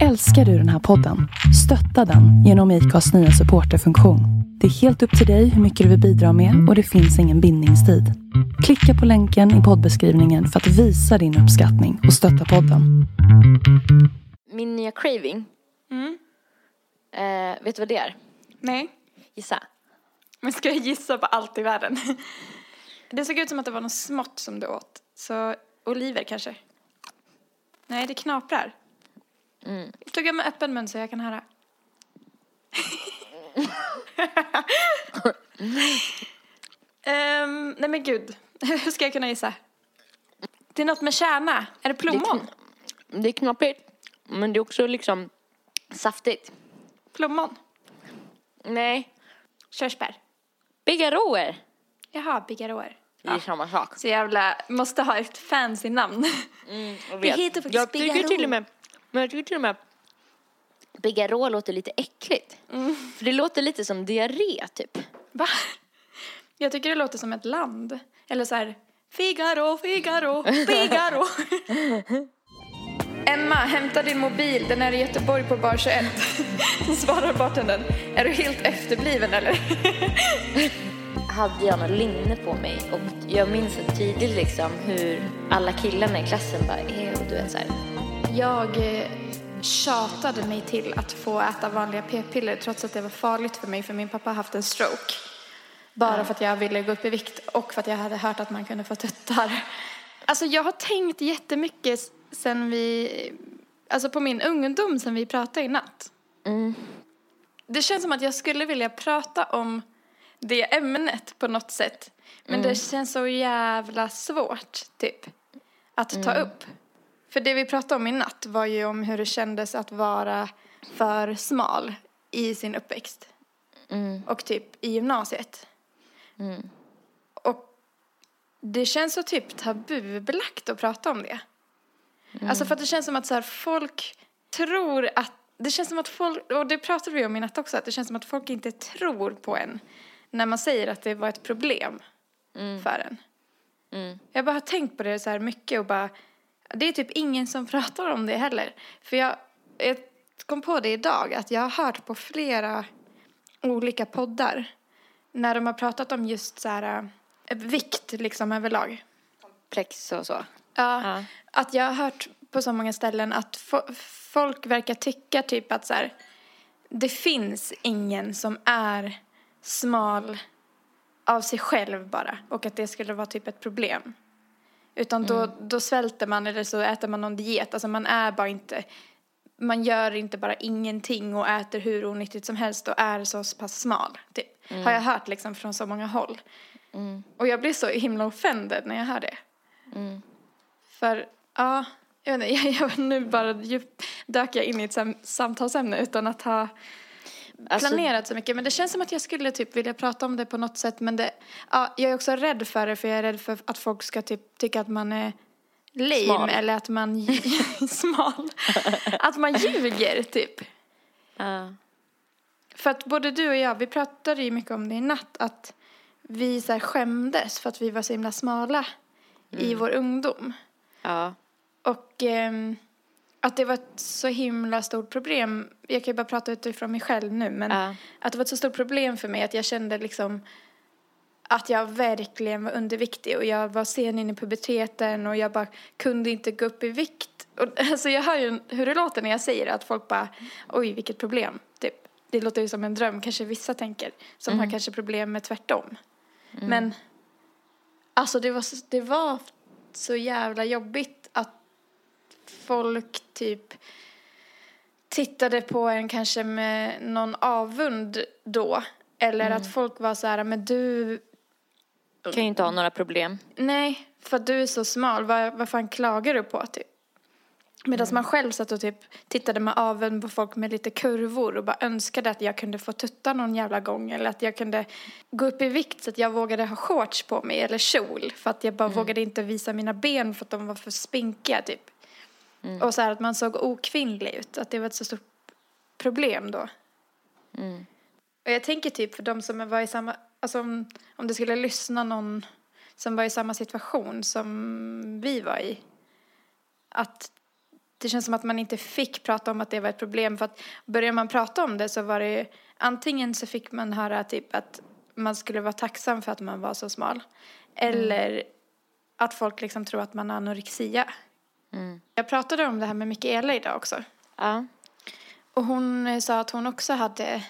Älskar du den här podden? Stötta den genom IKAs nya supporterfunktion. Det är helt upp till dig hur mycket du vill bidra med och det finns ingen bindningstid. Klicka på länken i poddbeskrivningen för att visa din uppskattning och stötta podden. Min nya craving. Mm. Eh, vet du vad det är? Nej, Gissa. men ska jag gissa på allt i världen? Det såg ut som att det var något smått som du åt. Så oliver kanske? Nej, det knaprar. Mm. Tog jag med öppen mun så jag kan höra? Ehm, nej men gud, hur ska jag kunna gissa? Det är något med kärna. Är det plommon? Det är, kn- det är knaprigt. Men det är också liksom saftigt. Plommon? Nej. Körsbär? Bigarråer. Jaha, bigarråer. Det är samma sak. Så jävla, måste ha ett fancy namn. Jag Det heter faktiskt jag tycker till och med, men jag tycker till och med bigarrå låter lite äckligt. För det låter lite som diarré typ. Va? Jag tycker det låter som ett land. Eller så här, Figaro, Figaro, Figaro. Emma, hämta din mobil. Den är i Göteborg på bar 21. Svarar bartendern. Är du helt efterbliven eller? Hade jag något linne på mig och jag minns så tydligt liksom hur alla killarna i klassen bara, och du vet så här. Jag eh, tjatade mig till att få äta vanliga p-piller trots att det var farligt för mig för min pappa har haft en stroke. Bara för att jag ville gå upp i vikt och för att jag hade hört att man kunde få tuttar. Alltså jag har tänkt jättemycket sen vi, alltså på min ungdom sen vi pratade i natt. Det känns som att jag skulle vilja prata om det ämnet på något sätt. Men det känns så jävla svårt, typ, att ta upp. För det vi pratade om i natt var ju om hur det kändes att vara för smal i sin uppväxt. Och typ i gymnasiet. Och det känns så typ tabubelagt att prata om det. Alltså för att det känns som att så här, folk tror att, det känns som att folk, och det pratade vi om i natt också, att det känns som att folk inte tror på en när man säger att det var ett problem för en. Jag bara har tänkt på det så här mycket och bara, det är typ ingen som pratar om det heller. För jag, jag kom på det idag, att jag har hört på flera olika poddar när de har pratat om just så här, äh, vikt liksom överlag. Plex och så. Ja, Ja. att jag har hört på så många ställen att fo- folk verkar tycka typ att så här, det finns ingen som är smal av sig själv bara och att det skulle vara typ ett problem. Utan då, då svälter man eller så äter man någon diet. Alltså man är bara inte, man gör inte bara ingenting och äter hur onyttigt som helst och är så pass smal. Typ. Har jag hört liksom från så många håll. Och jag blir så himla offended när jag hör det. För, ja, jag vet inte, jag, jag, nu bara djup, dök jag in i ett sam, samtalsämne utan att ha Alltså- planerat så mycket. Men det känns som att jag skulle typ vilja prata om det på något sätt. Men det, ja, jag är också rädd för det för jag är rädd för att folk ska typ tycka att man är lame Smal. eller att man smal. att man ljuger typ. Ja. För att både du och jag, vi pratade ju mycket om det i natt, att vi så här skämdes för att vi var så himla smala i vår ungdom. ja. Och ehm, att det var ett så himla stort problem. Jag kan ju bara prata utifrån mig själv nu, men Ja. att det var ett så stort problem för mig att jag kände liksom att jag verkligen var underviktig och jag var sen in i puberteten och jag bara kunde inte gå upp i vikt. Och, alltså jag hör ju hur det låter när jag säger det, att folk bara oj vilket problem. Typ. Det låter ju som en dröm, kanske vissa tänker, som har kanske problem med tvärtom. Men alltså det var, det var så jävla jobbigt folk typ tittade på en kanske med någon avund då. Eller att folk var så här, men du, Kan ju inte ha några problem. nej, för att du är så smal, vad, vad fan klagar du på typ? Medan man själv satt och typ tittade med avund på folk med lite kurvor och bara önskade att jag kunde få tutta någon jävla gång eller att jag kunde gå upp i vikt så att jag vågade ha shorts på mig eller kjol för att jag bara vågade inte visa mina ben för att de var för spinkiga typ. Och så här att man såg okvinnlig ut, att det var ett så stort problem då. Och jag tänker typ för de som var i samma, alltså om, om det skulle lyssna någon som var i samma situation som vi var i. Att det känns som att man inte fick prata om att det var ett problem för att började man prata om det så var det ju antingen så fick man höra typ att man skulle vara tacksam för att man var så smal eller att folk liksom tror att man har anorexia. Jag pratade om det här med Mikaela idag också. Ja. Och hon eh, sa att hon också hade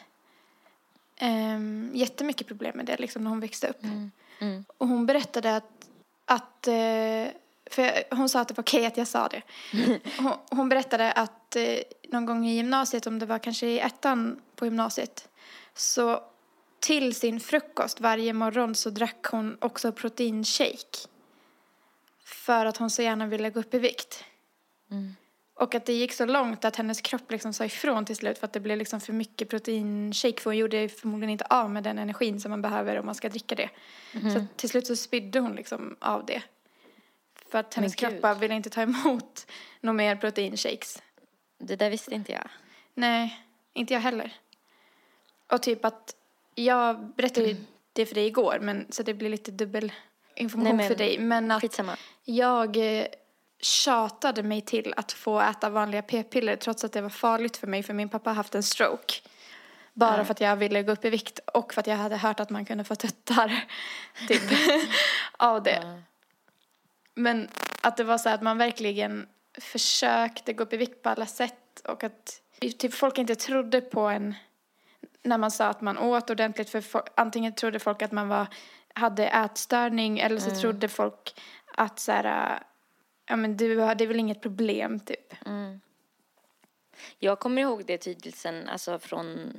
um, jättemycket problem med det liksom, när hon växte upp. Mm. Och hon berättade att, att eh, för hon sa att det var okej att jag sa det. Hon, hon berättade att eh, någon gång i gymnasiet, om det var kanske i ettan på gymnasiet, så till sin frukost varje morgon så drack hon också proteinshake. För att hon så gärna ville gå upp i vikt. Och att det gick så långt att hennes kropp liksom sa ifrån till slut för att det blev liksom för mycket proteinshake för hon gjorde förmodligen inte av med den energin som man behöver om man ska dricka det. Så till slut så spydde hon liksom av det. För att hennes kropp bara ville inte ta emot några mer proteinshakes. Det där visste inte jag. Nej, inte jag heller. Och typ att jag berättade ju det för dig igår men så det blir lite dubbel information Nej, men för dig. Men att Skitsamma. jag eh, tjatade mig till att få äta vanliga p-piller trots att det var farligt för mig för min pappa har haft en stroke. Bara för att jag ville gå upp i vikt och för att jag hade hört att man kunde få tuttar typ av det. Men att det var så att man verkligen försökte gå upp i vikt på alla sätt och att typ folk inte trodde på en när man sa att man åt ordentligt för antingen trodde folk att man var, hade ätstörning eller så trodde folk att så här, äh, ja men du har, det är väl inget problem typ. Jag kommer ihåg det tydligt sen, alltså från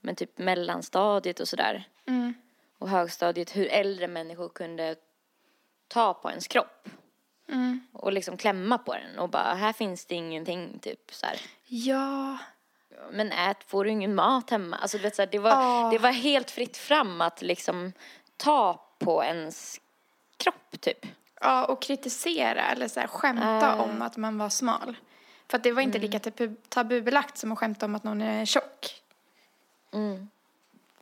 men typ mellanstadiet och sådär. Mm. Och högstadiet, hur äldre människor kunde ta på ens kropp. Mm. Och liksom klämma på den och bara, här finns det ingenting, typ så här. Ja, Men ät, får du ingen mat hemma? Alltså du vet så här, det var, Ja. det var helt fritt fram att liksom ta på ens kropp typ. ja och kritisera eller så här, skämta Äh. om att man var smal. För att det var inte lika tabu, tabubelagt som att skämta om att någon är tjock.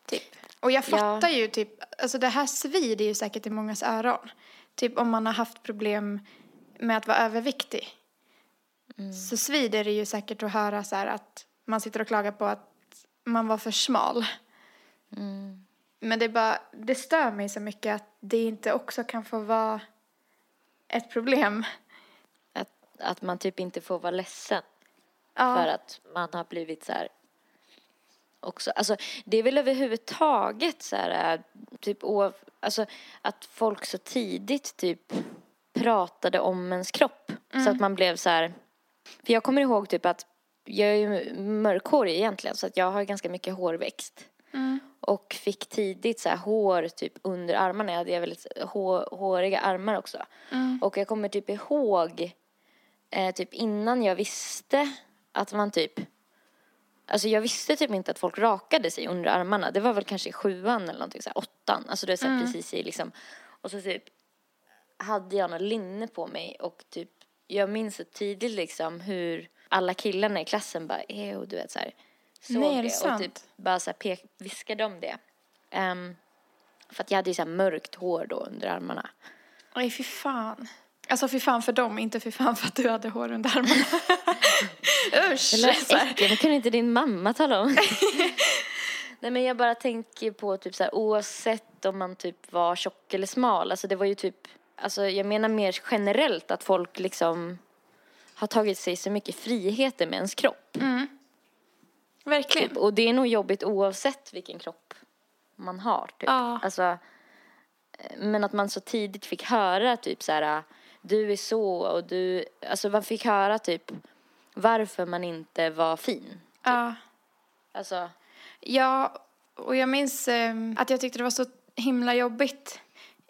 Typ. Och jag Ja. fattar ju typ, alltså det här svider ju säkert i mångas öron. Typ om man har haft problem med att vara överviktig. Så svider det ju säkert att höra så här att man sitter och klagar på att man var för smal. Men det är bara, det stör mig så mycket att det inte också kan få vara ett problem. Att, att man typ inte får vara ledsen. Ja. För att man har blivit så här också, alltså det är väl överhuvudtaget så här äh, typ alltså att folk så tidigt typ pratade om ens kropp så att man blev så här för jag kommer ihåg typ att jag är ju mörkhårig egentligen så att jag har ganska mycket hårväxt och fick tidigt så här hår typ under armarna. Jag hade väldigt hår, håriga armar också. Och jag kommer typ ihåg eh, typ innan jag visste att man typ Alltså jag visste typ inte att folk rakade sig under armarna. Det var väl kanske i sjuan eller någonting, så här, åttan. Alltså det är så här precis i liksom. Och så typ hade jag något linne på mig och typ jag minns så tydligt liksom hur alla killarna i klassen bara, eh, och du vet så här. Såg Nej, är det det och typ bara så pek, viskade om det. Ehm, för att jag hade ju så mörkt hår då under armarna. Nej, fy fan. Alltså fy fan för dem, inte fy fan för att du hade hår under armarna. Usch! Det kunde inte din mamma tala om. Nej men jag bara tänker på typ så här oavsett om man typ var tjock eller smal. Alltså det var ju typ, alltså jag menar mer generellt att folk liksom har tagit sig så mycket friheter med ens kropp. Verkligen. Typ. Och det är nog jobbigt oavsett vilken kropp man har. Typ. Ja. Alltså, eh, men att man så tidigt fick höra typ så här, du är så och du, alltså man fick höra typ varför man inte var fin. Ja. Alltså, Ja, och jag minns eh, att jag tyckte det var så himla jobbigt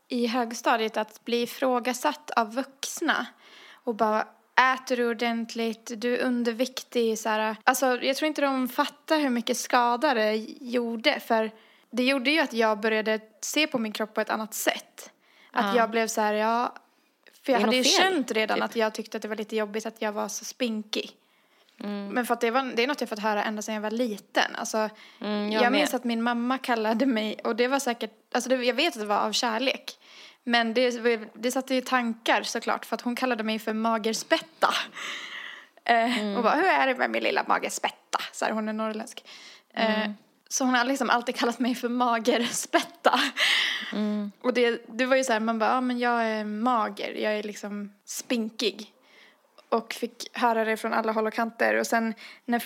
i högstadiet att bli ifrågasatt av vuxna och bara äter du ordentligt, du är underviktig så här. Alltså jag tror inte de fattar hur mycket skada det gjorde för det gjorde ju att jag började se på min kropp på ett annat sätt. Att Ja. jag blev så här, ja, för jag hade ju fel, känt redan typ. att jag tyckte att det var lite jobbigt att jag var så spinkig. Mm. Men för att det, var, det är något jag fått höra ända sedan jag var liten. Alltså, Mm, jag jag minns att min mamma kallade mig, och det var säkert, alltså det, jag vet att det var av kärlek. Men det, det satte ju tankar såklart, för att hon kallade mig för magerspätta. Eh, Och bara, hur är det med min lilla magerspetta? Så här, hon är norrländsk. Eh, så hon har liksom alltid kallat mig för magerspetta. Och det, det var ju så här, man bara, ja men jag är mager, jag är liksom spinkig. Och fick höra det från alla håll och kanter. Och sen när,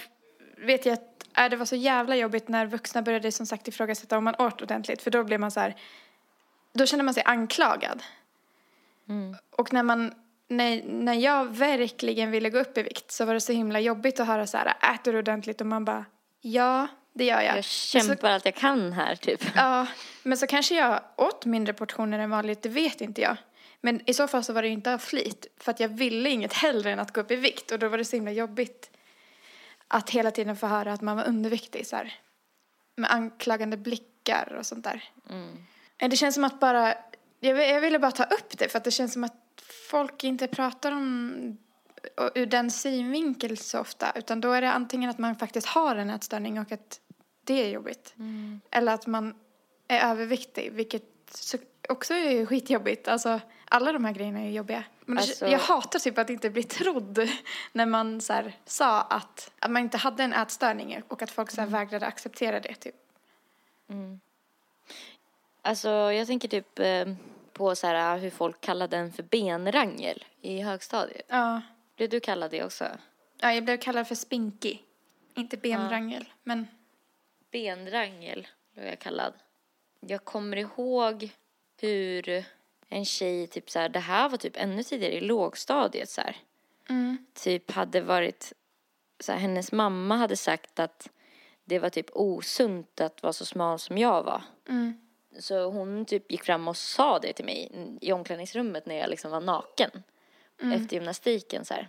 vet jag att äh, det var så jävla jobbigt när vuxna började som sagt ifrågasätta om man åt ordentligt. För då blev man så här, då kände man sig anklagad. Och när man, när, när jag verkligen ville gå upp i vikt så var det så himla jobbigt att höra så här, äter du ordentligt? Och man bara, ja, det gör jag. Jag Men så- kämpar allt jag kan här typ. Ja, men så kanske jag åt mindre portioner än vanligt, det vet inte jag. Men i så fall så var det ju inte av flit, för att jag ville inget hellre än att gå upp i vikt och då var det så himla jobbigt att hela tiden få höra att man var underviktig så här. Med anklagande blickar och sånt där. Eh, Det känns som att bara, jag, vill- jag ville bara ta upp det för att det känns som att folk inte pratar om ur den synvinkel så ofta utan då är det antingen att man faktiskt har en ätstörning och att det är jobbigt. Eller att man är överviktig, vilket så också är skitjobbigt. Alltså, alla de här grejerna är jobbiga. Men Alltså- jag hatar typ att inte bli trodd när man så här, sa att, att man inte hade en ätstörning och att folk så här, vägrade acceptera det. Typ. Alltså jag tänker typ eh, på så här hur folk kallade den för benrangel i högstadiet. Ja. Blev du kallad det också? ja, jag blev kallad för spinky. Inte benrangel, men Benrangel blev jag kallad. Jag kommer ihåg hur en tjej, typ så här, det här var typ ännu tidigare i lågstadiet så här. Typ hade varit, så här, hennes mamma hade sagt att det var typ osunt att vara så smal som jag var. Så hon typ gick fram och sa det till mig i omklädningsrummet när jag liksom var naken. Efter gymnastiken så här.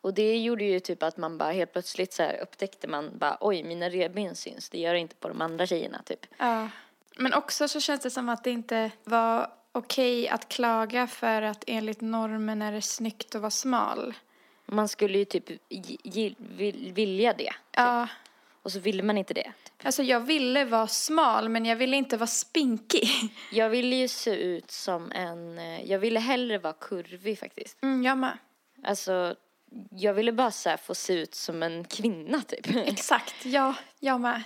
Och det gjorde ju typ att man bara helt plötsligt så här upptäckte man bara oj mina revben syns. Det gör det inte på de andra tjejerna typ. Ja. Men också så känns det som att det inte var okej att klaga för att enligt normen är det snyggt att vara smal. Man skulle ju typ vilja det. Ja. Och så ville man inte det. Typ. Alltså jag ville vara smal men jag ville inte vara spinkig. Jag ville ju se ut som en, eh, jag ville hellre vara kurvig faktiskt. Mm, jag med. Alltså jag ville bara så få se ut som en kvinna typ. Exakt, ja, jag med.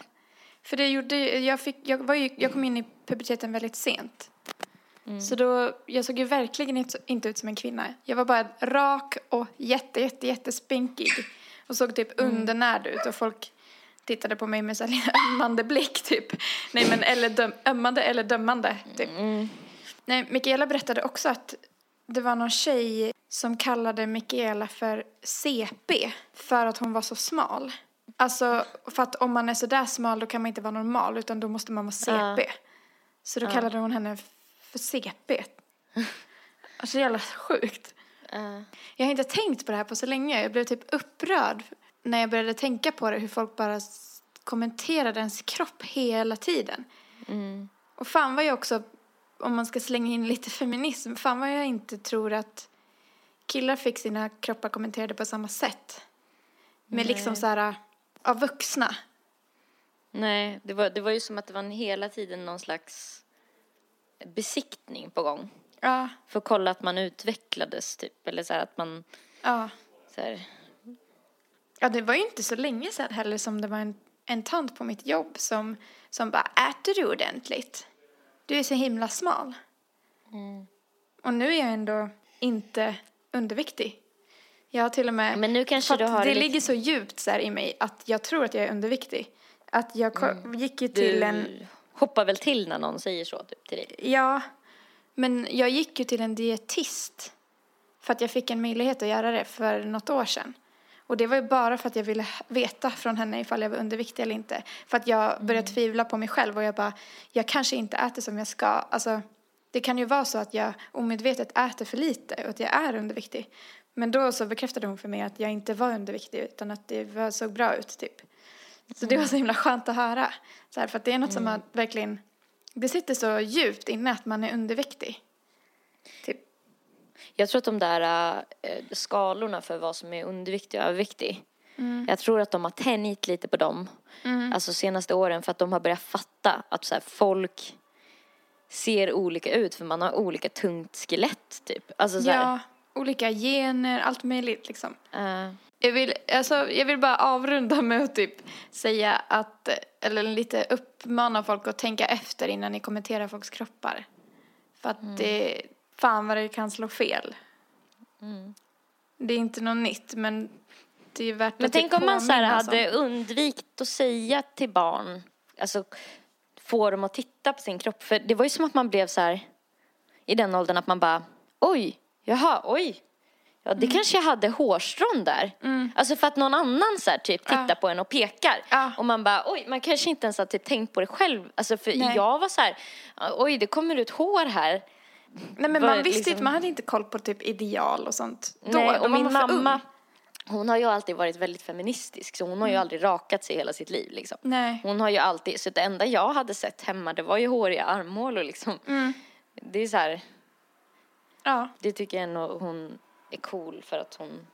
För det gjorde jag fick, jag var ju, jag kom in i puberteten väldigt sent. Så då, jag såg ju verkligen inte, ut som en kvinna. Jag var bara rak och jätte, jätte, jättespinkig. Och såg typ undernärd ut och folk tittade på mig med så ömmande blick typ. Nej men eller döm, ömmande eller dömande typ. Nej, Mikaela berättade också att det var någon tjej som kallade Mikaela för CP för att hon var så smal. Alltså, för att om man är så där smal då kan man inte vara normal utan då måste man vara CP. Så då kallade hon henne för CP. Alltså jävla sjukt. Eh, Jag har inte tänkt på det här på så länge. Jag blev typ upprörd när jag började tänka på det, hur folk bara kommenterade ens kropp hela tiden. Och fan vad jag också, om man ska slänga in lite feminism, fan vad jag inte tror att killar fick sina kroppar kommenterade på samma sätt. Med liksom så här, av vuxna. nej, det var, det var ju som att det var en hela tiden någon slags besiktning på gång. Ja, För att kolla att man utvecklades typ. Eller så här att man ja. så här, Ja, det var ju inte så länge sedan heller som det var en, en tant på mitt jobb som, som bara, äter du ordentligt? Du är så himla smal. Och nu är jag ändå inte underviktig. Jag har till och med... Men nu kanske du har Det lite- ligger så djupt så i mig att jag tror att jag är underviktig. Att jag ko- gick ju till du en... hoppar väl till när någon säger så typ till dig. Ja, men jag gick ju till en dietist för att jag fick en möjlighet att göra det för något år sedan. Och det var ju bara för att jag ville veta från henne ifall jag var underviktig eller inte. För att jag började tvivla på mig själv och jag bara, jag kanske inte äter som jag ska. Alltså, det kan ju vara så att jag omedvetet äter för lite och att jag är underviktig. Men då så bekräftade hon för mig att jag inte var underviktig utan att det var, såg bra ut typ. Så det var så himla skönt att höra. Så här, för att det är något som har verkligen, det sitter så djupt inne att man är underviktig. Typ. Jag tror att de där äh, skalorna för vad som är underviktig och överviktig. Jag tror att de har tänjt lite på dem. Alltså senaste åren för att de har börjat fatta att så här, folk ser olika ut för man har olika tungt skelett typ. Alltså så här, Ja, olika gener, allt möjligt liksom. Eh, Jag vill, alltså, jag vill bara avrunda med att typ säga att, eller lite uppmana folk att tänka efter innan ni kommenterar folks kroppar. För att det, fan vad det kan slå fel. Det är inte något nytt men det är värt Men att tänk typ om man så hade undvikit att säga till barn, alltså få dem att titta på sin kropp. För det var ju som att man blev så här i den åldern att man bara, oj, jaha, oj. Ja, Mm. det kanske jag hade hårstrån där. Alltså för att någon annan så här, typ tittar Ja. på en och pekar. Ja. Och man bara, oj, man kanske inte ens har typ tänkt på det själv. Alltså för Nej. jag var så här, oj, det kommer ut hår här. Nej men man visste liksom- inte, man hade inte koll på typ ideal och sånt. Då, Nej, då och var min mamma, ung. hon har ju alltid varit väldigt feministisk så hon har ju aldrig rakat sig hela sitt liv liksom. Nej. Hon har ju alltid, så det enda jag hade sett hemma det var ju håriga armhålor liksom. Mm. Det är så här, Ja. det tycker jag ändå hon är cool för att hon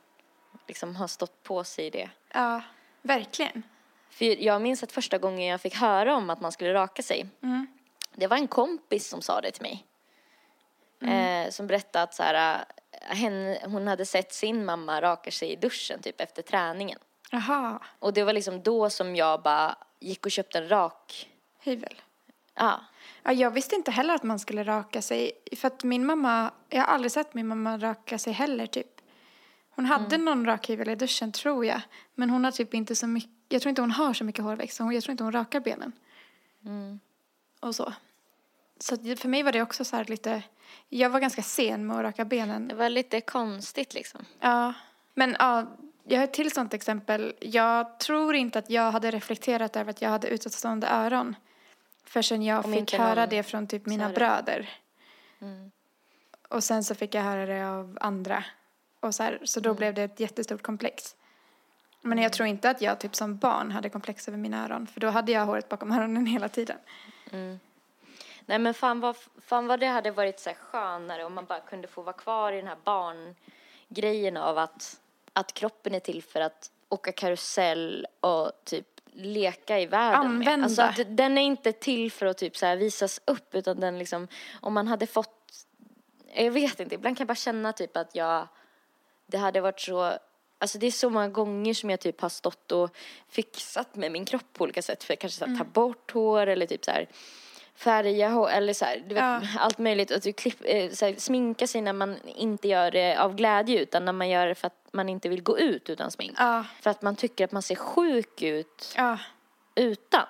liksom har stått på sig i det. Ja, verkligen. För jag minns att första gången jag fick höra om att man skulle raka sig, Mm. det var en kompis som sa det till mig. Mm. Eh, som berättade att så här, äh, henne, hon hade sett sin mamma raka sig i duschen typ efter träningen. Jaha, Och det var liksom då som jag bara gick och köpte en rak, hyvel. ja, Ja, jag visste inte heller att man skulle raka sig. För att min mamma, jag har aldrig sett min mamma raka sig heller typ. Hon hade Mm. någon rakhyvel i duschen tror jag. Men hon har typ inte så mycket, jag tror inte hon har så mycket hårväxt. så Jag tror inte hon rakar benen. Mm. Och så. Så för mig var det också så lite, jag var ganska sen med att raka benen. det var lite konstigt liksom. Ja, men ja, jag har ett till sånt exempel. Jag tror inte att jag hade reflekterat över att jag hade utåtstående öron. Förrän jag Om fick höra någon det från typ mina bröder. Mm. Och sen så fick jag höra det av andra. Och så, här, så då Mm. blev det ett jättestort komplex. Men jag tror inte att jag typ som barn hade komplex över mina öron. För då hade jag håret bakom öronen hela tiden. Nej men fan vad, fan vad det hade varit så här skönare om man bara kunde få vara kvar i den här barngrejen av att, att kroppen är till för att åka karusell och typ leka i världen med. Använda. Alltså att den är inte till för att typ så visas upp utan den liksom, om man hade fått, jag vet inte, ibland kan jag bara känna typ att jag, det hade varit så Alltså det är så många gånger som jag typ har stått och fixat med min kropp på olika sätt för att kanske så här, ta bort hår eller typ så här färga hår eller så här, du vet, Ja. allt möjligt. Och typ klipp, eh, så här, sminka sig när man inte gör det av glädje utan när man gör det för att man inte vill gå ut utan smink. Ja, För att man tycker att man ser sjuk ut ja, utan.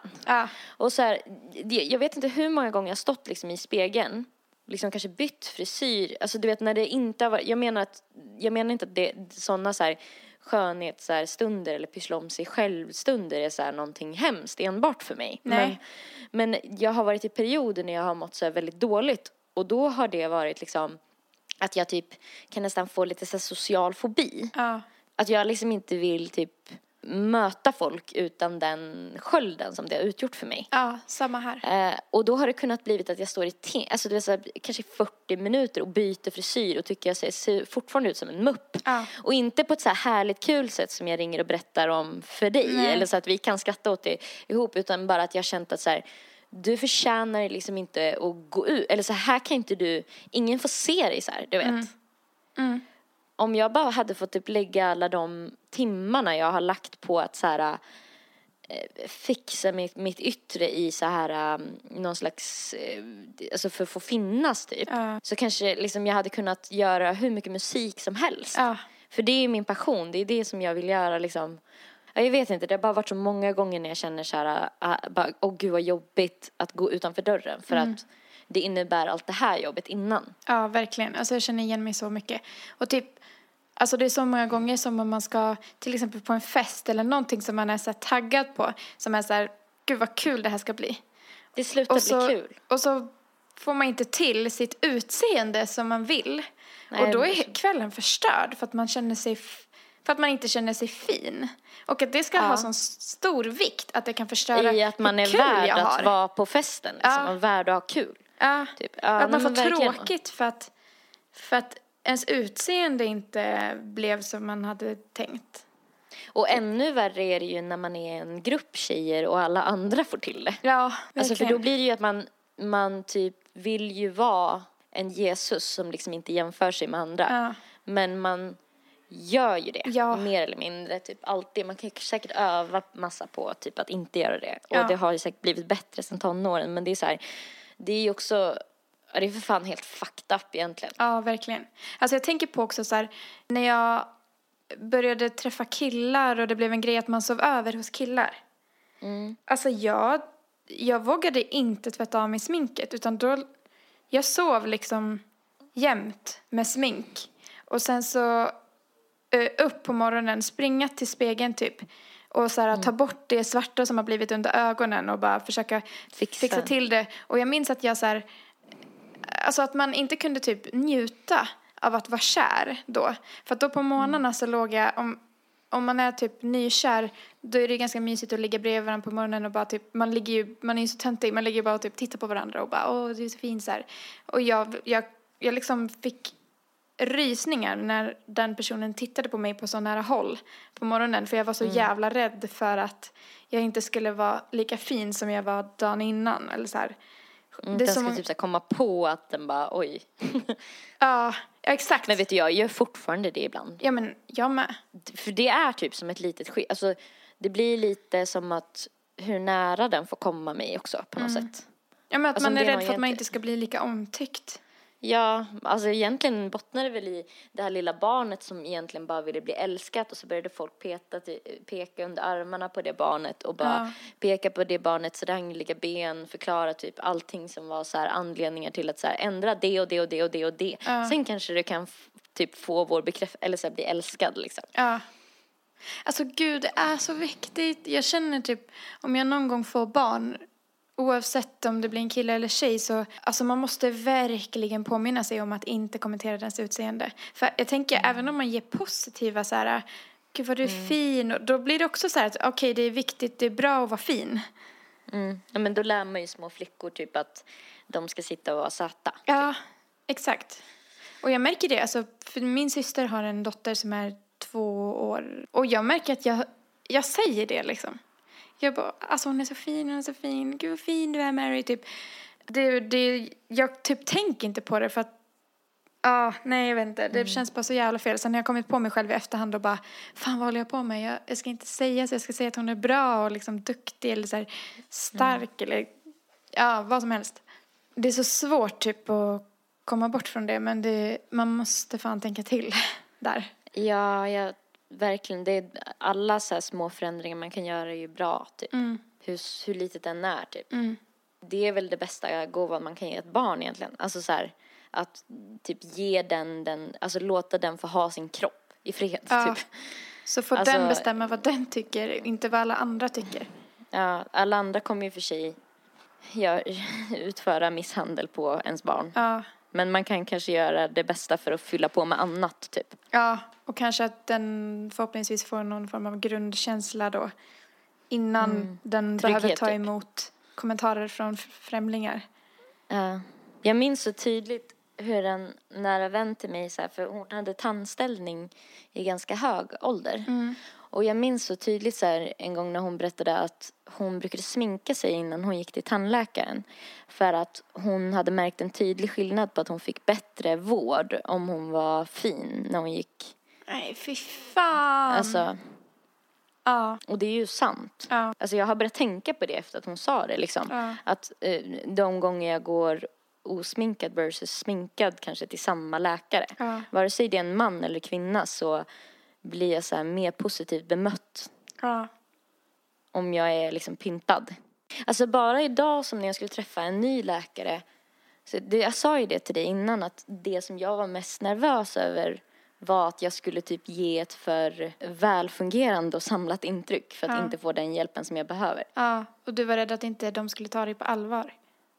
Och så här, jag vet inte hur många gånger jag stått liksom i spegeln, liksom kanske bytt frisyr, alltså du vet när det inte har varit, jag menar att, jag menar inte att det, sådana så här skönhets så här, stunder eller pyssla om sig själv-stunder är så här någonting hemskt enbart för mig. Nej. Men, men jag har varit i perioder när jag har mått så väldigt dåligt och då har det varit liksom att jag typ kan nästan få lite så social fobi. ja. Att jag liksom inte vill typ möta folk utan den skölden som det har utgjort för mig. Ja, samma här. Eh, och då har det kunnat blivit att jag står i te- alltså det så här, kanske 40 minuter och byter frisyr och tycker jag ser, ser fortfarande ut som en mupp. Ja. Och inte på ett så här härligt kul sätt som jag ringer och berättar om för dig Nej. eller så att vi kan skratta åt det ihop utan bara att jag har känt att så här du förtjänar liksom inte att gå ut eller så här kan inte du, ingen får se dig så här, du vet. Mm. Om jag bara hade fått typ lägga alla de timmarna jag har lagt på att så här eh, fixa mitt, mitt yttre i så här um, någon slags, eh, alltså för att få finnas typ. Ja. Så kanske liksom jag hade kunnat göra hur mycket musik som helst. Ja. För det är min passion, det är det som jag vill göra liksom. Ja, Jag vet inte, det har bara varit så många gånger när jag känner så här, äh, bara, åh gud vad jobbigt att gå utanför dörren för att det innebär allt det här jobbet innan. Ja, verkligen. Alltså jag känner igen mig så mycket. Och typ, alltså det är så många gånger som om man ska, till exempel på en fest eller någonting som man är så taggad på, som är så här, gud vad kul det här ska bli. Det slutar Och så, bli kul. och så får man inte till sitt utseende som man vill. Nej, och då är kvällen förstörd för att man känner sig, för att man inte känner sig fin. Och att det ska ha Ja. sån stor vikt att det kan förstöra I att man är värd att vara på festen liksom, Ja. och värd att ha kul. Ja. Typ. Ja, att man får tråkigt för att, för att ens utseende inte blev som man hade tänkt. Och ännu värre är det ju när man är en grupp tjejer och alla andra får till det. Ja, Alltså för då blir det ju att man, man typ vill ju vara en Jesus som liksom inte jämför sig med andra. Ja. Men man gör ju det, Ja. mer eller mindre. Typ alltid. Man kan säkert öva massa på typ att inte göra det. Ja. Och det har ju säkert blivit bättre sen tonåren. Men det är så här, det är ju också, det är för fan helt fucked up egentligen. Ja, verkligen. Alltså jag tänker på också så här, när jag började träffa killar och det blev en grej att man sov över hos killar. Alltså jag, jag vågade inte tvätta av mig sminket utan då, jag sov liksom jämt med smink. Och sen så upp på morgonen, springa till spegeln typ. Och så här, ta bort det svarta som har blivit under ögonen och bara försöka Fixa. fixa till det. Och jag minns att jag så här, Alltså att man inte kunde typ njuta av att vara kär då. För att då på morgnarna så låg jag, om, om man är typ nykär, då är det ganska mysigt att ligga bredvid varandra på morgonen och bara typ, man ligger ju, man är ju så töntig, man ligger bara och typ tittar på varandra och bara åh du är så fin så här. Och jag, jag, jag liksom fick rysningar när den personen tittade på mig på så nära håll på morgonen för jag var så jävla rädd för att jag inte skulle vara lika fin som jag var dagen innan eller så här. Mm, Det den som ska typ så komma på att den bara oj. Ja, ja, exakt. Men vet du, jag gör fortfarande det ibland. Ja, men jag med. För det är typ som ett litet skydd. Alltså, det blir lite som att hur nära den får komma mig också på något sätt. Ja, men att Alltså, man är rädd för att man inte ska bli lika omtyckt. Ja, alltså egentligen bottnar det väl i det här lilla barnet som egentligen bara ville bli älskat och så började folk peta peka under armarna på det barnet och bara Ja. peka på det barnets rangliga ben, förklara typ allting som var så här anledningar till att så här ändra det och det och det och det och det. Ja. Sen kanske du kan typ få vår bekräftelse, eller så här bli älskad liksom. Ja. Alltså gud, det är så viktigt. Jag känner typ, om jag någon gång får barn, oavsett om det blir en kille eller tjej, så alltså man måste verkligen påminna sig om att inte kommentera dens utseende. För jag tänker, även om man ger positiva så här, gud vad du är fin, och då blir det också så här att okej, det är viktigt, det är bra att vara fin. Mm. Ja, men då lär man ju små flickor typ att de ska sitta och vara söta. Ja, exakt. Och jag märker det, alltså, för min syster har en dotter som är två år. Och jag märker att jag, jag säger det liksom. Jag bara, alltså hon är så fin, hon är så fin, gud vad fin du är Mary, typ. Det, det, jag typ tänker inte på det för att, ja, nej jag vet inte, det känns bara så jävla fel. Sen har jag kommit på mig själv i efterhand och bara, fan vad håller jag på med? Jag, jag ska inte säga så, jag ska säga att hon är bra och liksom duktig eller så här stark eller, ja, vad som helst. Det är så svårt typ att komma bort från det men det, man måste fan tänka till där. Ja, ja, verkligen. Det är, alla så små förändringar man kan göra är ju bra, typ. Hur, hur litet den är, typ. Det är väl det bästa gåvan man kan ge ett barn egentligen. Alltså så här, att typ ge den, den, alltså låta den få ha sin kropp i fred, Ja. typ. Så får Alltså- den bestämma vad den tycker, inte vad alla andra tycker. Ja, alla andra kommer ju för sig gör, utföra misshandel på ens barn. Ja, Men man kan kanske göra det bästa för att fylla på med annat, typ. ja, och kanske att den förhoppningsvis får någon form av grundkänsla då innan den behöver Trygghet, ta typ. emot kommentarer från främlingar. Ja. Jag minns så tydligt hur en nära vän till mig, så här, för hon hade tandställning i ganska hög ålder. Och jag minns så tydligt så här, en gång när hon berättade att hon brukade sminka sig innan hon gick till tandläkaren. För att hon hade märkt en tydlig skillnad på att hon fick bättre vård om hon var fin när hon gick. Nej, fy fan. Alltså, Ja, och det är ju sant. ja, Alltså jag har börjat tänka på det efter att hon sa det liksom. Ja. Att eh, de gånger jag går osminkad versus sminkad kanske till samma läkare. Ja. Vare sig det är en man eller kvinna så blir jag så här mer positivt bemött ja. om jag är liksom pyntad. Alltså bara idag som när jag skulle träffa en ny läkare. Så det, jag sa ju det till dig innan att det som jag var mest nervös över var att jag skulle typ ge ett för välfungerande och samlat intryck för att Ja. inte få den hjälpen som jag behöver. ja. Och du var rädd att inte de skulle ta dig på allvar.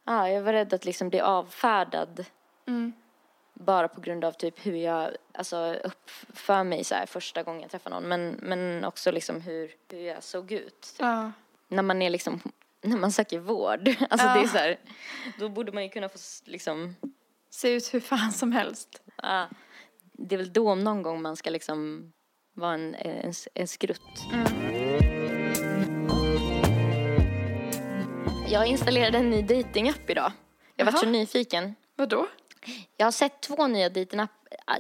Ja, jag var rädd att liksom bli avfärdad Mm. Bara på grund av typ hur jag alltså, uppför mig så här första gången jag träffar någon. Men, men också liksom hur, hur jag såg ut. Ja. När man är liksom, när man söker vård. Alltså Ja. det är så här, då borde man ju kunna få liksom, Se ut hur fan som helst. ja, det är väl då om någon gång man ska liksom vara en, en, en skrutt. Jag installerade en ny datingapp idag. Jag var så nyfiken. Vadå? Jag har sett två nya datingapp,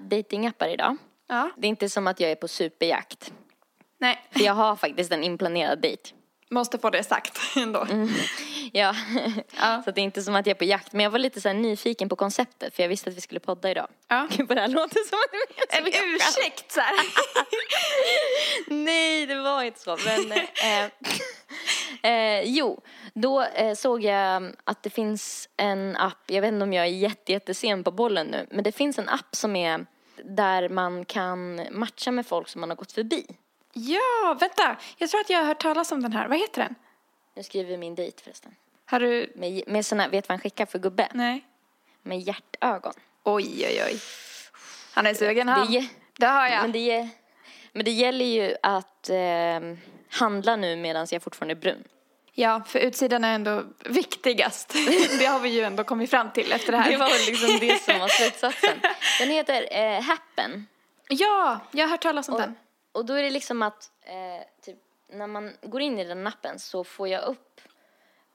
datingappar idag. Ja. Det är inte som att jag är på superjakt. Nej, För jag har faktiskt en inplanerad dejt. Måste få det sagt ändå. Ja, Ja. så det är inte som att jag är på jakt. Men jag var lite så nyfiken på konceptet för jag visste att vi skulle podda idag. Ja. Gud vad det här låter som att En ursäkt så här. Nej, det var inte så. Men, eh, eh, jo, då eh, såg jag att det finns en app, jag vet inte om jag är jätte, jättesen på bollen nu, men det finns en app som är där man kan matcha med folk som man har gått förbi. Ja, vänta. Jag tror att jag har hört talas om den här. Vad heter den? Nu skriver min dejt förresten. Har du... Med, med såna, vet vad han skickar för gubbe? Nej. Med hjärtögon. Oj, oj, oj. Han är sugen Det han. ge- Det har jag. men, det, men det gäller ju att eh, handla nu medan jag fortfarande är brun. Ja, för utsidan är ändå viktigast. det har vi ju ändå kommit fram till efter det här. Det var liksom det som var slutsatsen. Den heter eh, Happen. Ja, jag har hört talas om Och, den. Och då är det liksom att eh, typ, när man går in i den appen så får jag upp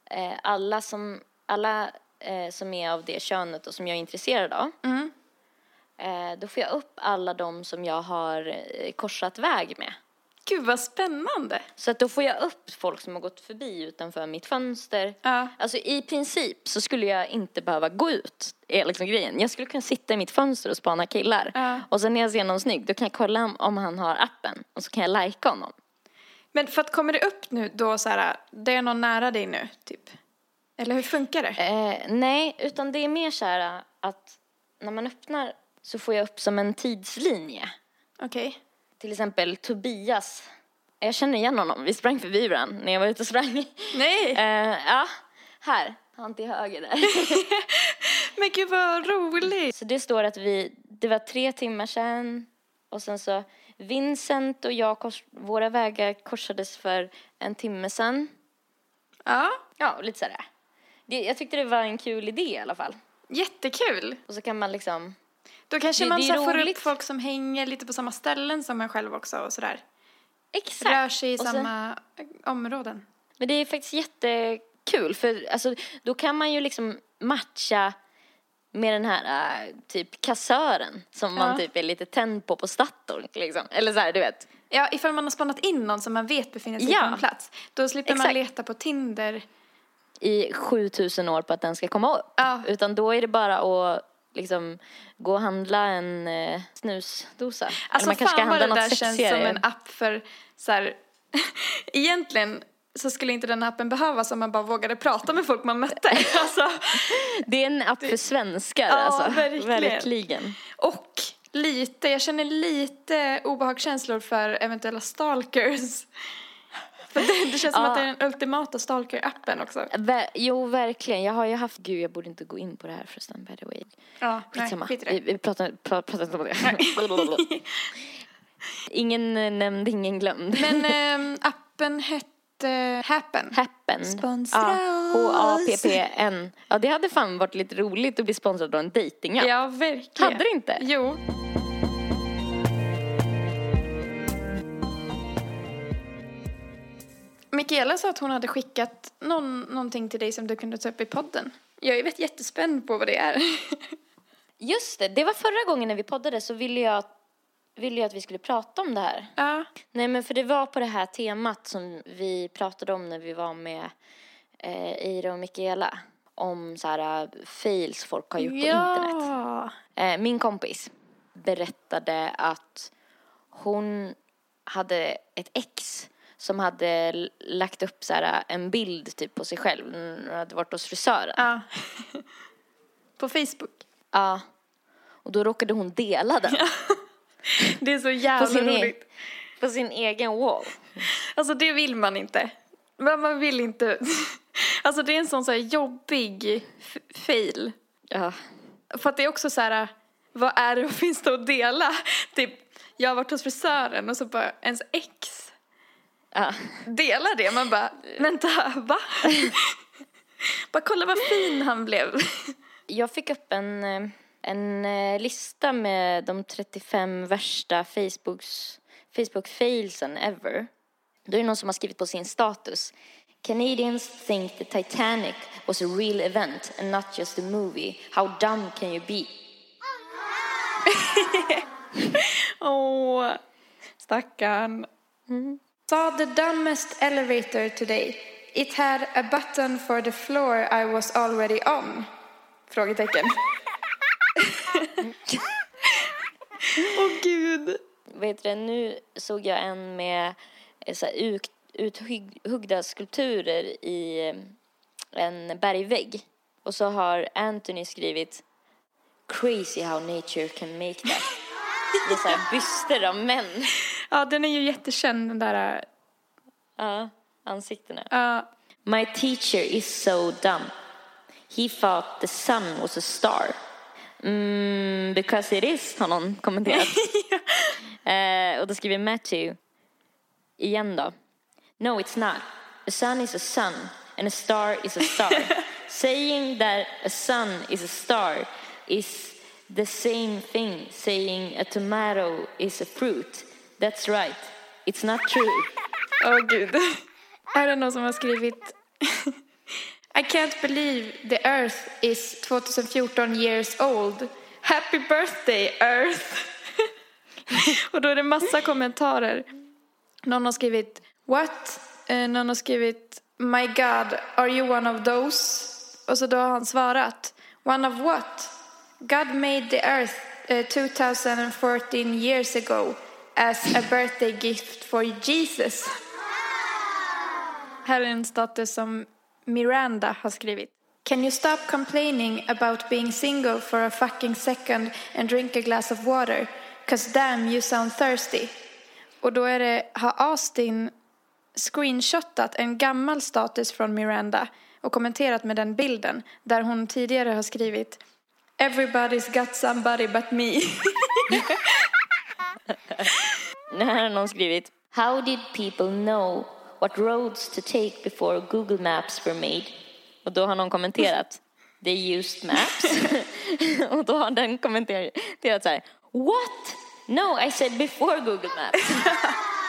eh, alla som, alla, eh, som är av det könet och som jag är intresserad av. Mm. Eh, då får jag upp alla de som jag har eh, korsat väg med. Gud vad spännande. Så att då får jag upp folk som har gått förbi utanför mitt fönster. Ja. Alltså i princip så skulle jag inte behöva gå ut, är liksom grejen. Jag skulle kunna sitta i mitt fönster och spana killar. Ja. Och sen när jag ser någon snygg, då kan jag kolla om, han har appen. Och så kan jag lajka honom. Men för att kommer det upp nu då så här, det är någon nära dig nu, typ? Eller hur funkar det? Eh, nej, utan det är mer så här att när man öppnar så får jag upp som en tidslinje. Okej. Till exempel Tobias. Jag känner igen honom, vi sprang förbi varandra när jag var ute och sprang. Nej! Eh, ja, här, han till höger där. Men gud vad roligt! Så det står att vi, det var tre timmar sedan och sen så Vincent och jag, kors, våra vägar korsades för en timme sedan. Ja, Ja, lite sådär. Det, jag tyckte det var en kul idé i alla fall. jättekul. Och så kan man liksom, Då kanske Det- man det så får upp folk som hänger lite på samma ställen som en själv också och sådär. exakt. Rör sig i sen- samma områden. Men det är faktiskt jättekul för alltså, då kan man ju liksom matcha med den här äh, typ kassören som Ja. man typ är lite tänd på på Statoil liksom. Eller så här, du vet. Ja, ifall man har spannat in någon som man vet befinner sig Ja. på en plats. Då slipper man Exakt. leta på Tinder. i 7000 år på att den ska komma upp. Ja. Utan då är det bara att liksom gå och handla en eh, snusdosa. Eller Alltså man kanske fan vad det där känns som en app för så här, egentligen så skulle inte den appen behövas om man bara vågade prata med folk man mötte. Alltså, Det är en app för svenskar Ja, alltså. verkligen. verkligen. och lite, jag känner lite obehagskänslor för eventuella stalkers. Det, det känns som att det är den ultimata stalker-appen också. Ver- jo, verkligen. Jag har ju haft... Gud, jag borde inte gå in på det här förresten, by the way. Ja, Skitsamma. skit i Vi, vi pratar, pra, pratar inte om det. ingen eh, nämnd, ingen glömd. Men ehm, appen hette Happen. Happen. Sponsra ja, H-A-P-P-N. Ja, det hade fan varit lite roligt att bli sponsrad av en dejtingapp. Ja, verkligen. Hade det inte? Jo. Mikaela sa att hon hade skickat någon, någonting till dig som du kunde ta upp i podden. Jag är jättespänd på vad det är. Just det, det var förra gången när vi poddade så ville jag, ville jag att vi skulle prata om det här. ja. Nej men för det var på det här temat som vi pratade om när vi var med eh, Ira och Mikaela. Om så här uh, fails folk har gjort på internet. Ja. Eh, min kompis berättade att hon hade ett ex som hade lagt upp så här en bild typ på sig själv när hon hade varit hos frisören. ja. på Facebook. Ja. Och då råkade hon dela den Det är så på jävla sin, e- roligt. på sin egen wall. Alltså det vill man inte. Men man vill inte. Alltså det är en sån så här jobbig fail. Ja. För att det är också så här, vad är det, vad finns det att dela? Typ, jag har varit hos frisören och så bara ens ex ja. delar det. Man bara, vänta, va? bara kolla vad fin han blev. Jag fick upp en, eh, en eh, lista med de 35 värsta Facebooks, Facebook-failsen ever. Då är det någon som har skrivit på sin status. Canadians think the Titanic was a real event and not just a movie. How dumb can you be? Åh, stackarn. Saw the dumbest elevator today. It had a button for the floor I was already on. Frågetecken. Åh gud. Vet du, nu såg jag en med eh, så här, uthuggda skulpturer i eh, en bergvägg. Och så har Anthony skrivit Crazy how nature can make that. Det är så här byster av män. Ja, den är ju jättekänd den där. Ja, ansiktena. Ja, My teacher is so dumb. He thought the sun was a star. Mm, because it is, har någon kommenterat. eh, och då skriver Matthew igen då. No, it's not. A sun is a sun and a star is a star. saying that a sun is a star is the same thing saying a tomato is a fruit. That's right. It's not true. åh gud. Här är någon som har skrivit I can't believe the earth is 2014 years old. Happy birthday earth! Och då är det massa kommentarer. Någon har skrivit What? Eh, någon har skrivit My God, are you one of those? Och så då har han svarat One of what? God made the earth eh, uh, 2014 years ago as a birthday gift for Jesus. Här är en status som Miranda har skrivit. Can you stop complaining about being single for a fucking second and drink a glass of water? Cause damn you sound thirsty. Och då är det, har Austin screenshotat en gammal status från Miranda och kommenterat med den bilden där hon tidigare har skrivit Everybody's got somebody but me. Nu här har någon skrivit How did people know what roads to take before Google Maps were made? Och då har någon kommenterat They used maps. och då har den kommenterat så här What? No, I said before Google Maps.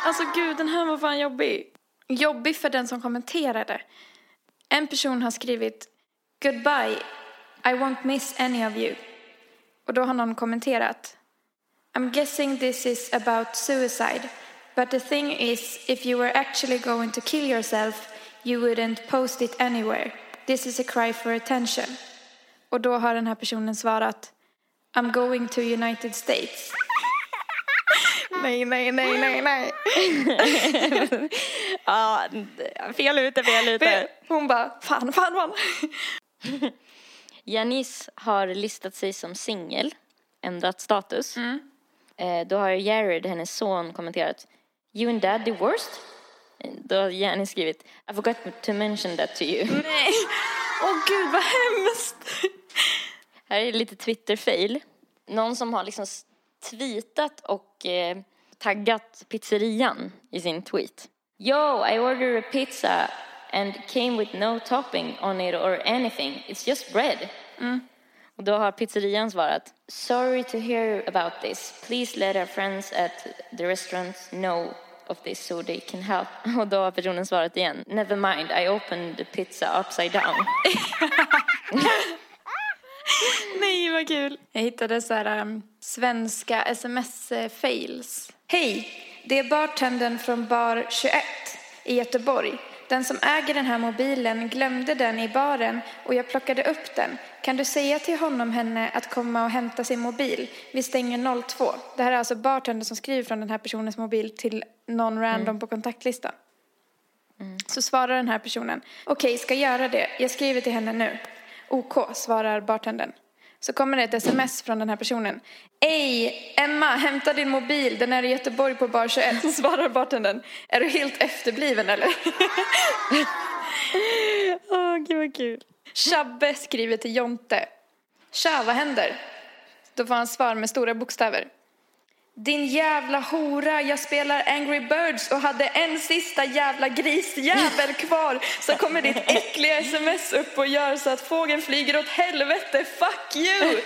Alltså gud, den här var fan jobbig. Jobbig för den som kommenterade. En person har skrivit Goodbye, I won't miss any of you. Och då har någon kommenterat I'm guessing this is about suicide. But the thing is, if you were actually going to kill yourself, you wouldn't post it anywhere. This is a cry for attention. Och då har den här personen svarat I'm going to United States. nej, nej, nej, nej, nej. Ja, fel ute, fel ute. Hon bara, fan, fan, fan. Janice har listat sig som singel, ändrat status. Eh, Då har Jared, hennes son, kommenterat You and dad divorced? Eh, Då har Janice skrivit I forgot to mention that to you. Nej. Åh gud, vad hemskt. Här är lite Twitter-fail. Någon som har liksom tweetat och eh, taggat pizzerian i sin tweet. Yo, I ordered a pizza and came with no topping on it or anything. It's just bread. Och då har pizzerian svarat Sorry to hear about this. Please let our friends at the restaurant know of this so they can help. Och då har personen svarat igen Never mind, I opened the pizza upside down. Nej, vad kul. Jag hittade så här um, svenska sms-fails. Hej, det är bartendern från bar 21 i Göteborg. Den som äger den här mobilen glömde den i baren och jag plockade upp den. Kan du säga till honom henne att komma och hämta sin mobil? Vi stänger 02. Det här är alltså bartendern som skriver från den här personens mobil till någon random på kontaktlistan. Så svarar den här personen. Okej, ska göra det. Jag skriver till henne nu. OK, svarar bartendern. Så kommer det ett sms från den här personen. Ej, Emma, hämta din mobil. Den är i Göteborg på bar 21. Svarar bartendern. Är du helt efterbliven eller? Åh, gud vad kul. Chabbe skriver till Jonte. Tja, vad händer? Då får han svar med stora bokstäver. Din jävla hora, jag spelar Angry Birds och hade en sista jävla grisjävel kvar. Så kommer ditt äckliga sms upp och gör så att fågeln flyger åt helvete. Fuck you!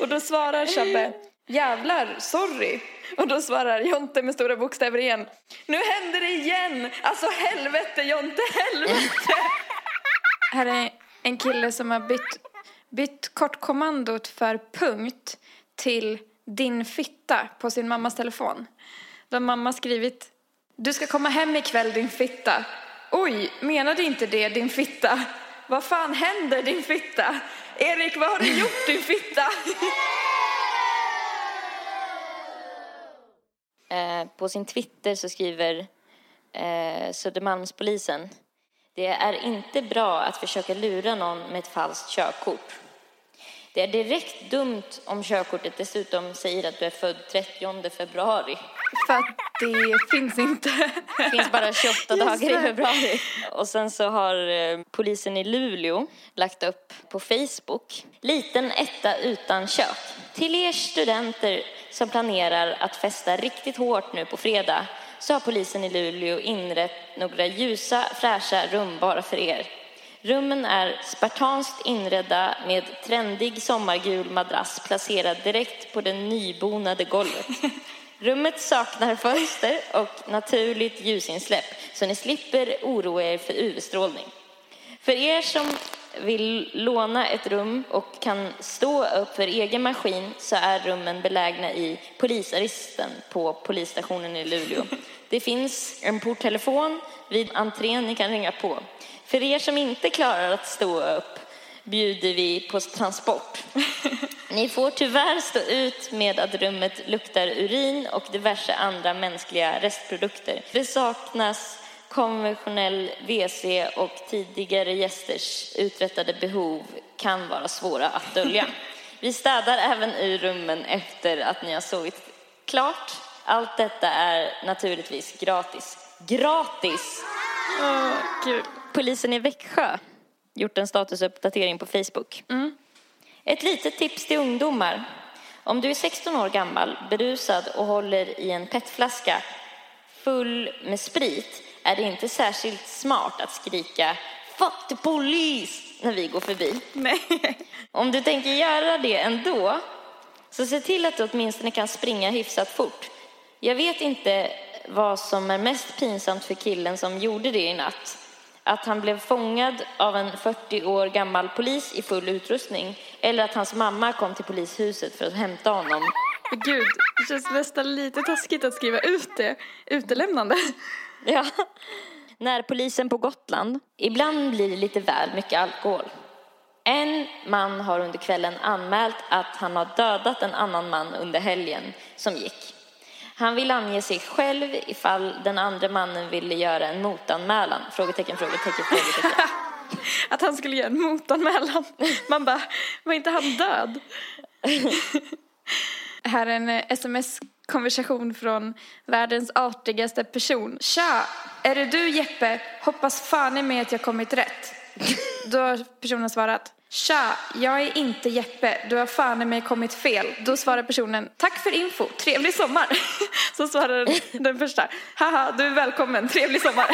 Och då svarar Shabbe, jävlar, sorry. Och då svarar Jonte med stora bokstäver igen. Nu händer det igen! Alltså helvete Jonte, helvete! Här är en kille som har bytt, bytt kortkommandot för punkt till din fitta på sin mammas telefon. Då har mamma skrivit Du ska komma hem ikväll din fitta. Oj, menade inte det din fitta? Vad fan händer din fitta? Erik, vad har du gjort din fitta? Eh, på sin Twitter så skriver eh, Södermalmspolisen Det är inte bra att försöka lura någon med ett falskt körkort. Det är direkt dumt om körkortet dessutom säger att du är född 30 februari. För att det finns inte. Det finns bara 28 Just dagar i februari. Och sen så har eh, polisen i Luleå lagt upp på Facebook. Liten etta utan kök. Till er studenter som planerar att festa riktigt hårt nu på fredag så har polisen i Luleå inrett några ljusa, fräscha rum bara för er. Rummen är spartanskt inredda med trendig sommargul madrass placerad direkt på det nybonade golvet. Rummet saknar fönster och naturligt ljusinsläpp så ni slipper oroa er för UV-strålning. För er som vill låna ett rum och kan stå upp för egen maskin så är rummen belägna i polisarresten på polisstationen i Luleå. Det finns en porttelefon vid entrén ni kan ringa på. För er som inte klarar att stå upp bjuder vi på transport. Ni får tyvärr stå ut med att rummet luktar urin och diverse andra mänskliga restprodukter. Det saknas konventionell WC och tidigare gästers uträttade behov kan vara svåra att dölja. Vi städar även ur rummen efter att ni har sovit klart. Allt detta är naturligtvis gratis. Gratis! Åh, gud. Polisen i Växjö gjort en statusuppdatering på Facebook. Ett litet tips till ungdomar. Om du är 16 år gammal, berusad och håller i en petflaska full med sprit är det inte särskilt smart att skrika Fuck the police när vi går förbi. Nej. Om du tänker göra det ändå, så se till att du åtminstone kan springa hyfsat fort. Jag vet inte vad som är mest pinsamt för killen som gjorde det i natt. Att han blev fångad av en 40 år gammal polis i full utrustning eller att hans mamma kom till polishuset för att hämta honom. Gud, det känns nästan lite taskigt att skriva ut det. Utelämnande. Ja. När polisen på Gotland, ibland blir det lite väl mycket alkohol. En man har under kvällen anmält att han har dödat en annan man under helgen som gick. Han vill ange sig själv ifall den andra mannen ville göra en motanmälan. Frågetecken, frågetecken, frågetecken. Att han skulle göra en motanmälan. Man bara, var inte han död? Här är en eh, sms-konversation från världens artigaste person. Tja, är det du Jeppe? Hoppas fan i mig att jag kommit rätt. Då har personen svarat. Tja, jag är inte Jeppe. Du har fan i mig kommit fel. Då svarar personen. Tack för info. Trevlig sommar. Så svarar den, första. Haha, du är välkommen. Trevlig sommar.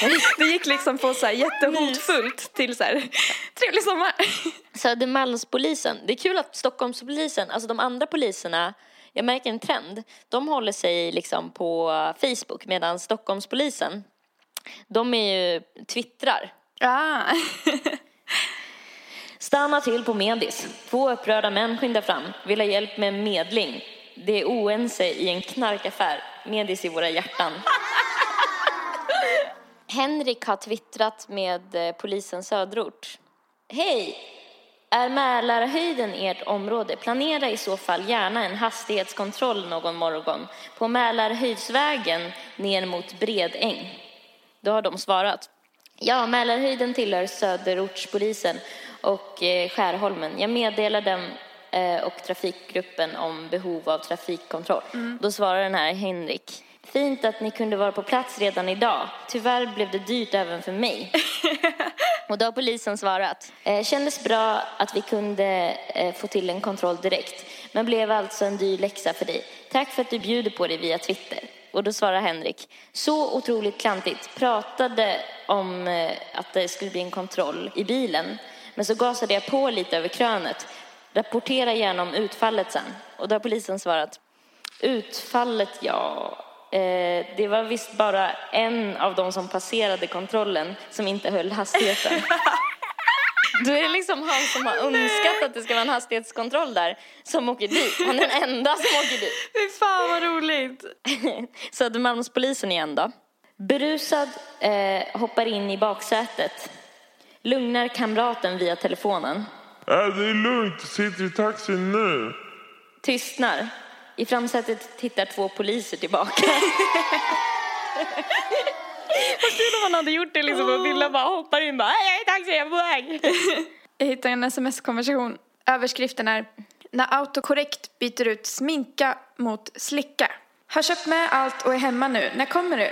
Det gick liksom på så här jättehotfullt till så här. Trevlig sommar. Södermalmspolisen. Det är kul att Stockholmspolisen, alltså de andra poliserna, jag märker en trend. De håller sig liksom på Facebook medan Stockholmspolisen, de är ju twittrar. Ah. Stanna till på Medis. Två upprörda män skyndar fram, vill ha hjälp med medling. Det är oense i en knarkaffär. Medis i våra hjärtan. Henrik har twittrat med eh, polisen söderort. Hej! Är Mälarhöjden ert område? Planera i så fall gärna en hastighetskontroll någon morgon på Mälarhöjdsvägen ner mot Bredäng. Då har de svarat. Ja, Mälarhöjden tillhör Söderortspolisen och eh, Skärholmen. Jag meddelar dem eh, och trafikgruppen om behov av trafikkontroll. Då svarar den här Henrik. Fint att ni kunde vara på plats redan idag. Tyvärr blev det dyrt även för mig. Och då har polisen svarat. Eh, kändes bra att vi kunde få till en kontroll direkt. Men blev alltså en dyr läxa för dig. Tack för att du bjuder på det via Twitter. Och då svarar Henrik. Så otroligt klantigt. Pratade om eh, att det skulle bli en kontroll i bilen. Men så gasade jag på lite över krönet. Rapportera gärna om utfallet sen. Och då har polisen svarat. Utfallet, ja. Eh, det var visst bara en av de som passerade kontrollen som inte höll hastigheten. Då är det liksom han som har önskat att det ska vara en hastighetskontroll där som åker dit. Han är den enda som åker dit. Fy fan vad roligt. Södermalmspolisen igen då. Berusad eh, hoppar in i baksätet. Lugnar kamraten via telefonen. Äh, det är lugnt, sitter i taxin nu. Tystnar. I framsätet tittar två poliser tillbaka. Vad kul om man hade gjort det liksom och Villa bara hoppar in bara jag är taxi, jag är på väg. Jag hittade en sms-konversation. Överskriften är När autokorrekt byter ut sminka mot slicka. Har köpt med allt och är hemma nu. När kommer du?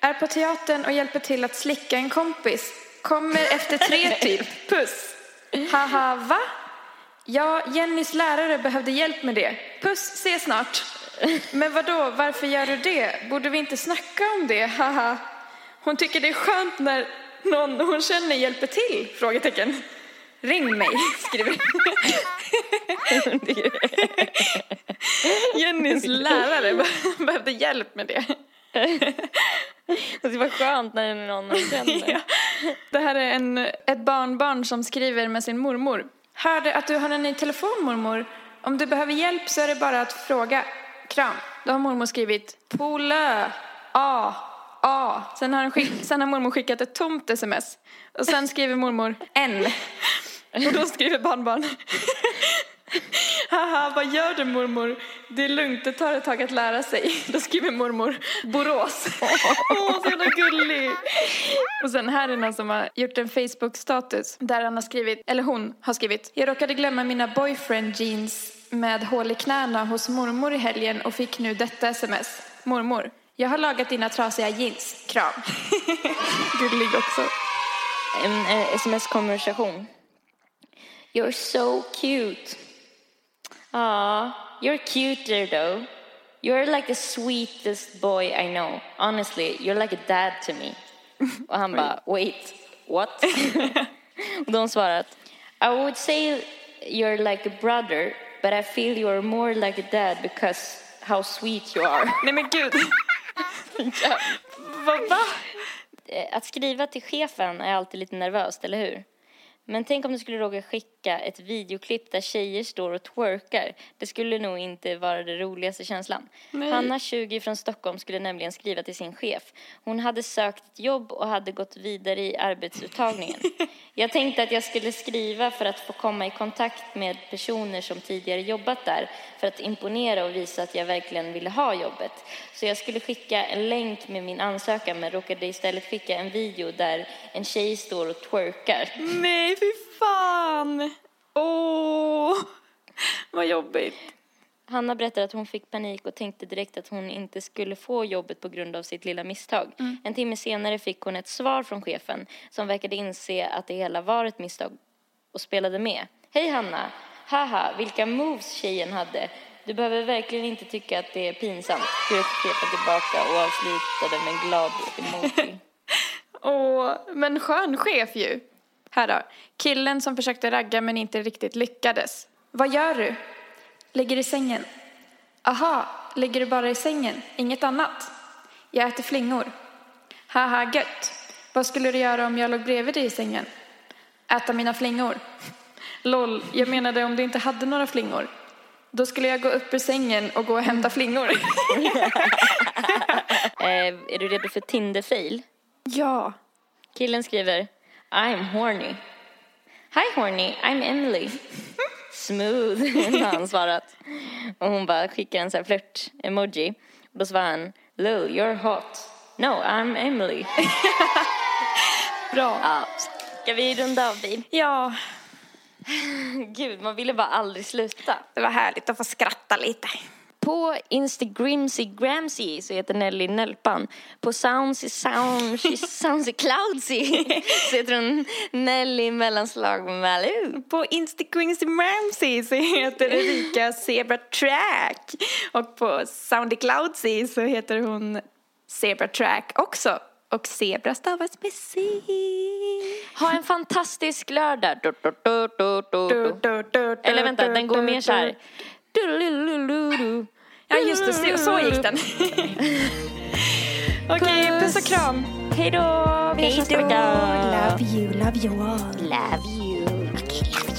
Är på teatern och hjälper till att slicka en kompis. Kommer efter tre typ. Puss. Haha, va? Ja, Jennys lärare behövde hjälp med det. Puss, se snart. Men vad då? varför gör du det? Borde vi inte snacka om det? Haha. Hon tycker det är skönt när någon hon känner hjälper till? Frågetecken. Ring mig, skriver Jennys lärare be- behövde hjälp med det. Det var skönt när det är någon man känner. Ja. Det här är en, ett barnbarn som skriver med sin mormor. Hörde att du har en ny telefon mormor. Om du behöver hjälp så är det bara att fråga. Kram. Då har mormor skrivit Polö. A. A. Sen har, skick, sen har mormor skickat ett tomt sms. Och sen skriver mormor N. Och då skriver barnbarn. Haha, vad gör du mormor? Det är lugnt, det tar ett tag att lära sig. Då skriver mormor Borås. Åh, så jävla gullig. Och sen här är någon som har gjort en Facebook-status där han har skrivit, eller hon har skrivit. Jag råkade glömma mina boyfriend jeans med hål i knäna hos mormor i helgen och fick nu detta sms. Mormor, jag har lagat dina trasiga jeans. Kram. Gullig också. En eh, sms-konversation. You're so cute. Aw, you're cuter though. You're like the sweetest boy I know. Honestly, you're like a dad to me. Och han bara, wait, what? Och de svarat, I would say you're like a brother, but I feel you're more like a dad because how sweet you are. Nej men gud. Vad va? Att skriva till chefen är alltid lite nervöst, eller hur? Men tänk om du skulle råka skicka ett videoklipp där tjejer står och twerkar. Det skulle nog inte vara den roligaste känslan. Hanna, 20, från Stockholm skulle nämligen skriva till sin chef. Hon hade sökt ett jobb och hade gått vidare i arbetsuttagningen. Jag tänkte att jag skulle skriva för att få komma i kontakt med personer som tidigare jobbat där för att imponera och visa att jag verkligen ville ha jobbet. Så jag skulle skicka en länk med min ansökan men råkade istället skicka en video där en tjej står och twerkar. Nej, fy fan. Åh, vad jobbigt. Hanna berättar att hon fick panik och tänkte direkt att hon inte skulle få jobbet på grund av sitt lilla misstag. En timme senare fick hon ett svar från chefen som verkade inse att det hela var ett misstag och spelade med. Hej Hanna! Haha, vilka moves tjejen hade. Du behöver verkligen inte tycka att det är pinsamt. Skrek chefen tillbaka och avslutade med en glad emoji. Åh, men skön chef ju. Här då. Killen som försökte ragga men inte riktigt lyckades. Vad gör du? Ligger i sängen. Aha, ligger du bara i sängen? Inget annat? Jag äter flingor. Haha, gött. Vad skulle du göra om jag låg bredvid dig i sängen? Äta mina flingor. Loll, jag menade om du inte hade några flingor. Då skulle jag gå upp ur sängen och gå och hämta flingor. eh, är du redo för Tinder-fail? ja. Killen skriver I'm horny. Hi horny, I'm Emily. Smooth, har han svarat. Och hon bara skickar en sån här flört-emoji. Och då svarar han Lil, you're hot. No, I'm Emily. Bra. Ja, ska vi runda av bil? Ja, Gud, man ville bara aldrig sluta. det var härligt att få skratta lite. På Instagramsy Gramsy så heter Nelly Nelpan. På Soundsy Soundsy Soundsy Cloudsy så heter hon Nelly mellanslag Malou. På Instagram Ramsey så heter Erika Zebra Track. Och på Soundy Cloudsy så heter hon Zebra Track också. Och Zebra stavas med C. Ha en fantastisk lördag. Du, du, du. Eller vänta, den går mer så här. Ja just det, så, så gick den. Okej, puss och kram. Hej då! Vi hörs nästa vecka. Love you, love you all. Love you. Okay, love you.